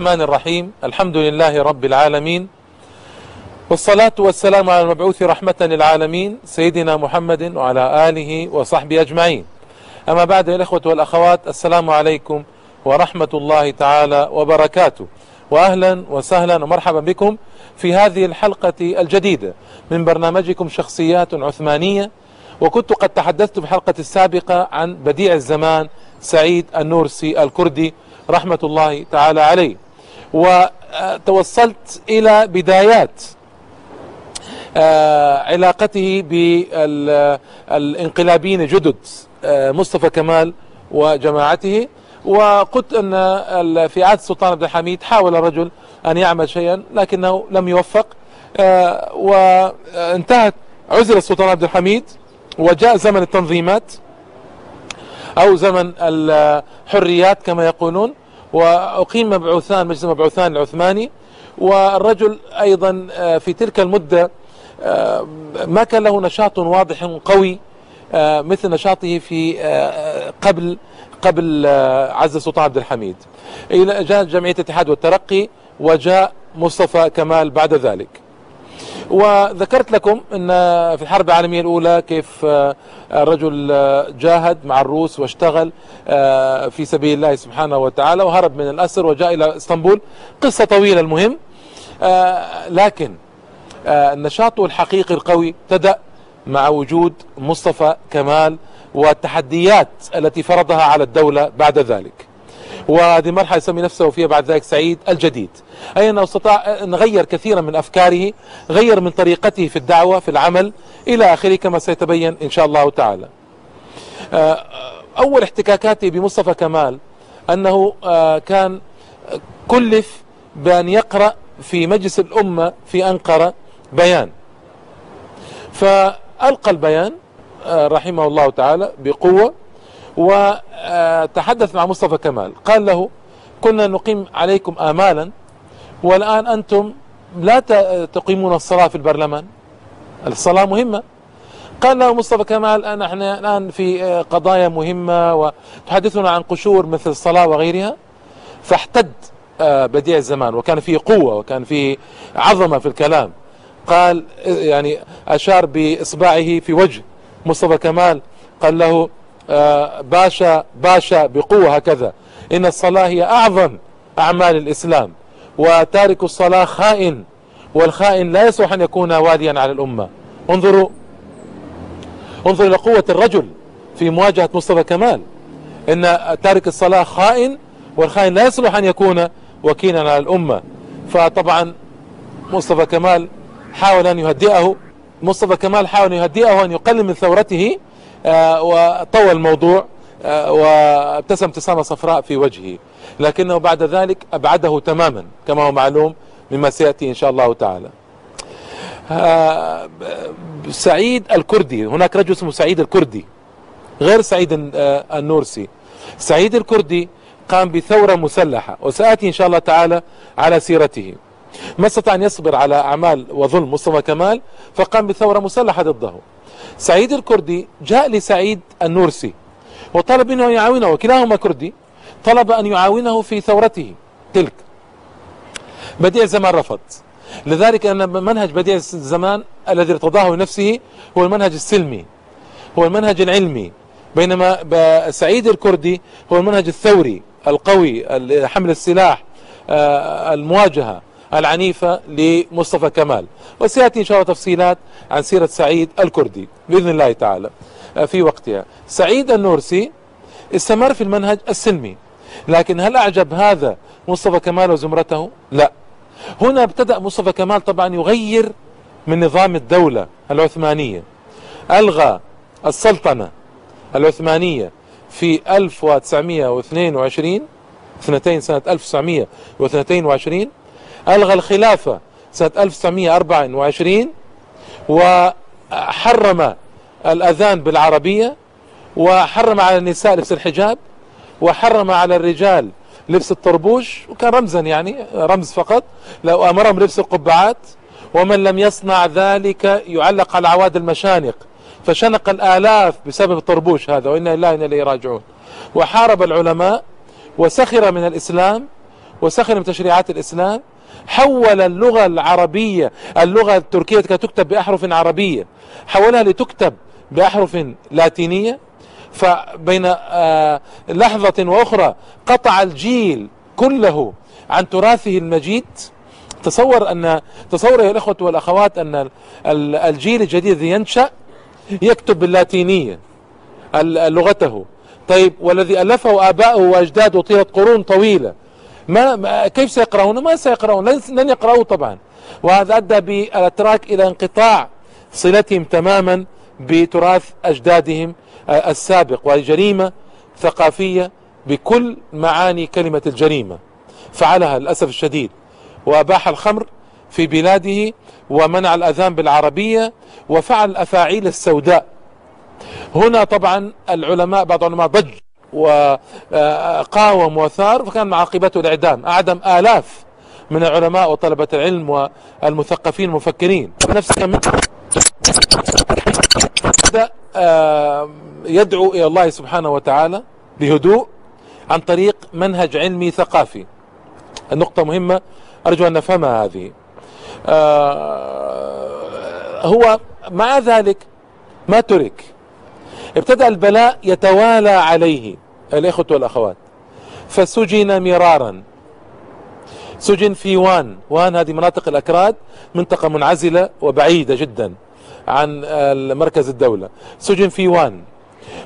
الرحمن الرحيم. الحمد لله رب العالمين. والصلاة والسلام على المبعوث رحمة للعالمين سيدنا محمد وعلى آله وصحبه أجمعين. أما بعد الأخوة والأخوات السلام عليكم ورحمة الله تعالى وبركاته. وأهلا وسهلا ومرحبا بكم في هذه الحلقة الجديدة من برنامجكم شخصيات عثمانية. وكنت قد تحدثت في الحلقة السابقة عن بديع الزمان سعيد النورسي الكردي رحمة الله تعالى عليه. وتوصلت إلى بدايات علاقته بالانقلابيين جدد مصطفى كمال وجماعته. وقلت أن في عهد السلطان عبد الحميد حاول الرجل أن يعمل شيئا لكنه لم يوفق وانتهت عزل السلطان عبد الحميد وجاء زمن التنظيمات أو زمن الحريات كما يقولون. وأقيم مبعوثان مجلس مبعوثان العثماني والرجل أيضا في تلك المدة ما كان له نشاط واضح قوي مثل نشاطه في قبل قبل عز السلطان عبد الحميد. جاء جمعية الاتحاد والترقي وجاء مصطفى كمال بعد ذلك. وذكرت لكم إن في الحرب العالمية الأولى كيف الرجل جاهد مع الروس واشتغل في سبيل الله سبحانه وتعالى وهرب من الأسر وجاء إلى إسطنبول. قصة طويلة المهم لكن نشاطه الحقيقي القوي ابتدا مع وجود مصطفى كمال والتحديات التي فرضها على الدولة بعد ذلك. وهذه مرحلة يسمي نفسه فيها بعد ذلك سعيد الجديد. أي أنه استطاع أن غير كثيرا من أفكاره غير من طريقته في الدعوة في العمل إلى آخره كما سيتبين إن شاء الله تعالى. أول احتكاكاتي بمصطفى كمال أنه كان كلف بأن يقرأ في مجلس الأمة في أنقرة بيان. فألقى البيان رحمه الله تعالى بقوة وتحدث مع مصطفى كمال. قال له كنا نقيم عليكم آمالا والآن أنتم لا تقيمون الصلاة في البرلمان. الصلاة مهمة. قال له مصطفى كمال نحن الآن في قضايا مهمة وتحدثنا عن قشور مثل الصلاة وغيرها. فاحتد بديع الزمان وكان فيه قوة وكان فيه عظمة في الكلام. قال يعني أشار بإصبعه في وجه. مصطفى كمال قال له باشا باشا بقوة هكذا. إن الصلاة هي أعظم أعمال الإسلام. وتارك الصلاة خائن. والخائن لا يصلح أن يكون واليا على الأمة. انظروا انظروا إلى قوة الرجل في مواجهة مصطفى كمال. إن تارك الصلاة خائن والخائن لا يصلح أن يكون وكيلا على الأمة. فطبعا مصطفى كمال حاول أن يهدئه. مصطفى كمال حاول أن يهدئه وأن يقلل من ثورته. آه وطول الموضوع آه وابتسم ابتسامة صفراء في وجهه. لكنه بعد ذلك أبعده تماما كما هو معلوم مما سيأتي إن شاء الله تعالى. آه سعيد الكردي هناك رجل اسمه سعيد الكردي غير سعيد النورسي. سعيد الكردي قام بثورة مسلحة وسآتي إن شاء الله تعالى على سيرته. ما استطاع أن يصبر على أعمال وظلم مصطفى كمال فقام بثورة مسلحة ضده. سعيد الكردي جاء لسعيد النورسي وطلب منه أن يعاونه وكلاهما كردي طلب أن يعاونه في ثورته. تلك بديع الزمان رفض. لذلك أن منهج بديع الزمان الذي ارتضاه لنفسه هو المنهج السلمي هو المنهج العلمي بينما سعيد الكردي هو المنهج الثوري القوي حمل السلاح المواجهة. العنيفة لمصطفى كمال. وسيأتي إن شاء الله تفصيلات عن سيرة سعيد الكردي بإذن الله تعالى. في وقتها. سعيد النورسي استمر في المنهج السلمي لكن هل أعجب هذا مصطفى كمال وزمرته؟ لا. هنا ابتدأ مصطفى كمال طبعا يغير من نظام الدولة العثمانية. ألغى السلطنة العثمانية في 1922 اثنتين سنة 1922 ألغى الخلافة سنة 1924 وحرم الأذان بالعربية وحرم على النساء لبس الحجاب وحرم على الرجال لبس الطربوش وكان رمزا يعني رمز فقط. لو أمرهم لبس القبعات ومن لم يصنع ذلك يعلق على عواد المشانق. فشنق الآلاف بسبب الطربوش هذا وإنا لله إنا إليه راجعون. وحارب العلماء وسخر من الإسلام وسخر من تشريعات الإسلام حول اللغة العربية اللغة التركية كانت تكتب بأحرف عربية. حولها لتكتب بأحرف لاتينية. فبين آه، لحظة وأخرى قطع الجيل كله عن تراثه المجيد. تصور أن تصور يا الأخوة والأخوات أن الجيل الجديد الذي ينشأ يكتب باللاتينية لغته. طيب والذي ألفه آباؤه وأجداده طيلة قرون طويلة. ما كيف سيقرؤون ما سيقرؤون لن يقرأوا طبعا. وهذا أدى بالأتراك إلى انقطاع صلتهم تماما بتراث أجدادهم السابق وجريمة ثقافية بكل معاني كلمة الجريمة. فعلها للأسف الشديد. وأباح الخمر في بلاده ومنع الأذان بالعربية وفعل الأفاعيل السوداء. هنا طبعا العلماء بعض العلماء ضج وقاوم وثار فكان عاقبته الإعدام. أعدم آلاف من العلماء وطلبة العلم والمثقفين المفكرين. نفس كم يدعو إلى الله سبحانه وتعالى بهدوء عن طريق منهج علمي ثقافي. النقطة مهمة أرجو أن نفهمها هذه. آه، هو مع ذلك ما ترك ابتدأ البلاء يتوالى عليه الإخوة والأخوات. فسجن مرارا. سجن في وان. وان هذه مناطق الأكراد منطقة منعزلة وبعيدة جدا عن مركز الدولة. سجن في وان.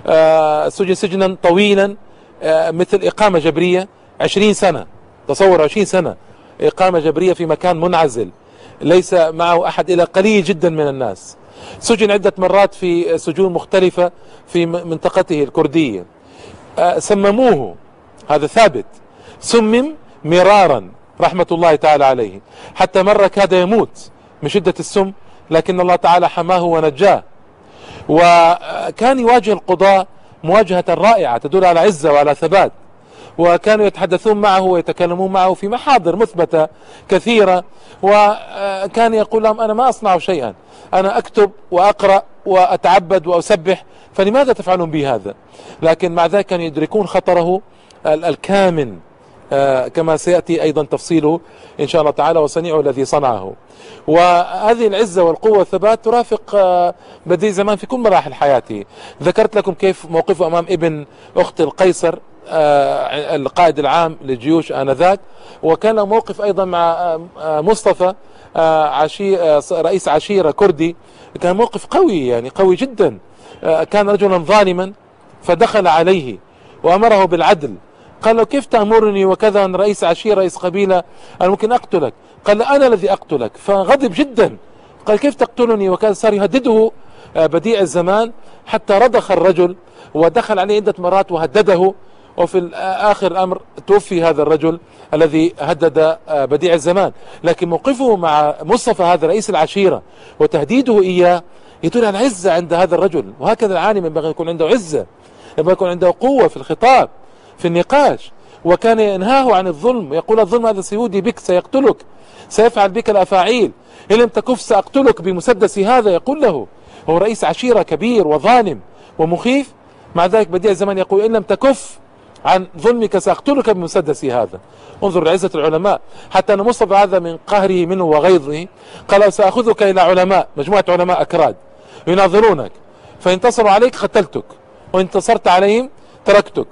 آه، سجن سجنا طويلا آه، مثل إقامة جبرية عشرين سنة. تصور عشرين سنة إقامة جبرية في مكان منعزل. ليس معه أحد إلى قليل جدا من الناس. سجن عدة مرات في سجون مختلفة في منطقته الكردية. سمموه. هذا ثابت. سمم مرارا رحمة الله تعالى عليه. حتى مرة كاد يموت من شدة السم لكن الله تعالى حماه ونجاه. وكان يواجه القضاء مواجهة رائعة تدل على عزة وعلى ثبات. وكانوا يتحدثون معه ويتكلمون معه في محاضر مثبتة كثيرة وكان يقول لهم أنا ما أصنع شيئا أنا أكتب وأقرأ وأتعبد وأسبح فلماذا تفعلون بي هذا لكن مع ذلك كانوا يدركون خطره الكامن. آه، كما سيأتي أيضا تفصيله إن شاء الله تعالى وصنيعه الذي صنعه. وهذه العزة والقوة والثبات ترافق آه، بديع زمان في كل مراحل حياته. ذكرت لكم كيف موقفه أمام ابن أخت القيصر القائد العام للجيوش آنذاك. وكان موقف أيضا مع مصطفى عشي رئيس عشيرة كردي. كان موقف قوي يعني قوي جدا. كان رجلا ظالما فدخل عليه وأمره بالعدل. قال له كيف تأمرني وكذا أن رئيس عشيرة رئيس قبيلة؟ أنا ممكن أقتلك. قال أنا الذي أقتلك. فغضب جدا. قال كيف تقتلني وكذا؟ صار يهدده آه، بديع الزمان حتى رضخ الرجل ودخل عليه عدة مرات وهدده. وفي آخر الأمر توفي هذا الرجل الذي هدد آه، بديع الزمان. لكن موقفه مع مصطفى هذا رئيس العشيرة وتهديده إياه يدل على عزة عند هذا الرجل. وهكذا العالم ينبغي يكون عنده عزة ينبغي يكون عنده قوة في الخطاب في النقاش. وكان ينهاه عن الظلم. يقول الظلم هذا سيودي بك سيقتلك سيفعل بك الأفاعيل. إن لم تكف سأقتلك بمسدسي هذا يقول له. هو رئيس عشيرة كبير وظالم ومخيف. مع ذلك بديع الزمان يقول إن لم تكف عن ظلمك سأقتلك بمسدسي هذا. انظر لعزة العلماء. حتى أن مصطفى هذا من قهره منه وغيظه قال سأخذك إلى علماء مجموعة علماء أكراد يناظرونك. فإن انتصروا عليك قتلتك وإن انتصرت عليهم تركتك.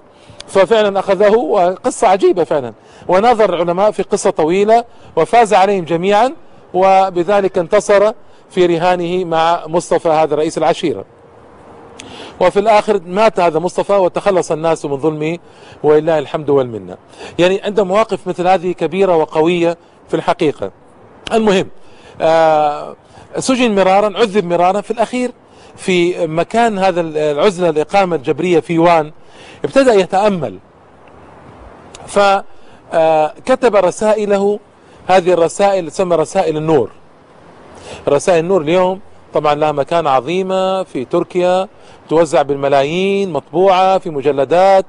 ففعلا أخذه وقصة عجيبة فعلا. ونظر العلماء في قصة طويلة وفاز عليهم جميعا وبذلك انتصر في رهانه مع مصطفى هذا رئيس العشيرة. وفي الآخر مات هذا مصطفى وتخلص الناس من ظلمه ولله الحمد والمنة. يعني عند مواقف مثل هذه كبيرة وقوية في الحقيقة. المهم آه سجن مرارا عذب مرارا في الأخير في مكان هذا العزلة الإقامة الجبرية في وان ابتدأ يتأمل. فكتب رسائله هذه الرسائل تسمى رسائل النور. رسائل النور اليوم طبعا لها مكانة عظيمة في تركيا توزع بالملايين مطبوعة في مجلدات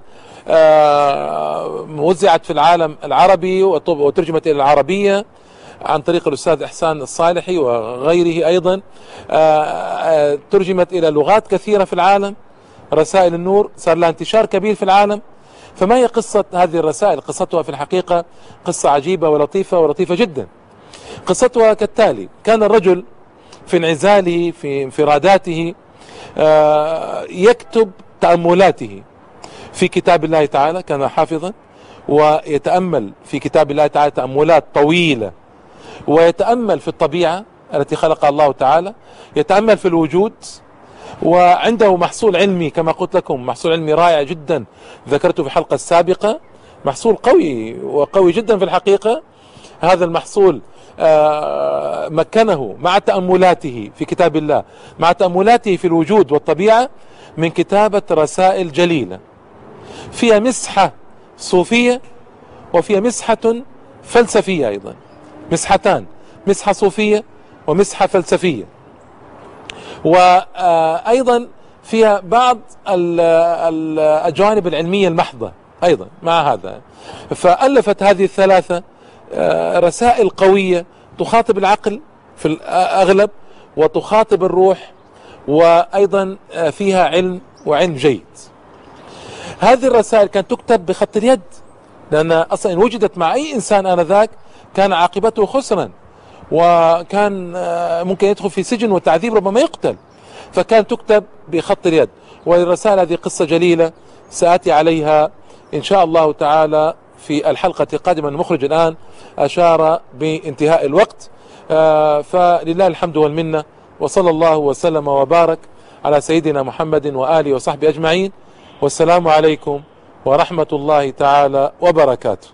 آه، وزعت في العالم العربي وترجمت إلى العربية عن طريق الأستاذ إحسان الصالحي وغيره أيضا. آه، آه، ترجمت إلى لغات كثيرة في العالم رسائل النور صار لها انتشار كبير في العالم. فما هي قصة هذه الرسائل؟ قصتها في الحقيقة قصة عجيبة ولطيفة ولطيفة جدا. قصتها كالتالي كان الرجل في انعزاله في انفراداته آه، يكتب تأملاته في كتاب الله تعالى كان حافظا ويتأمل في كتاب الله تعالى تأملات طويلة ويتأمل في الطبيعة التي خلقها الله تعالى يتأمل في الوجود وعنده محصول علمي كما قلت لكم محصول علمي رائع جدا ذكرته في الحلقة السابقة محصول قوي وقوي جدا في الحقيقة. هذا المحصول مكنه مع تأملاته في كتاب الله مع تأملاته في الوجود والطبيعة من كتابة رسائل جليلة. فيها مسحة صوفية وفيها مسحة فلسفية أيضا. مسحتان مسحة صوفية ومسحة فلسفية. وأيضا فيها بعض الجوانب العلمية المحضة أيضا مع هذا. فألفت هذه الثلاثة آه، رسائل قوية تخاطب العقل في الأغلب وتخاطب الروح وأيضا آه، فيها علم وعلم جيد. هذه الرسائل كانت تكتب بخط اليد لأن أصلا إن وجدت مع أي إنسان آنذاك كان عاقبته خسرا وكان آه، ممكن يدخل في سجن وتعذيب ربما يقتل فكانت تكتب بخط اليد. والرسائل هذه قصة جليلة سآتي عليها إن شاء الله تعالى في الحلقة القادمة المخرج الآن أشار بانتهاء الوقت. آه، فلله الحمد والمنة وصلى الله وسلم وبارك على سيدنا محمد وآله وصحبه أجمعين. والسلام عليكم ورحمة الله تعالى وبركاته.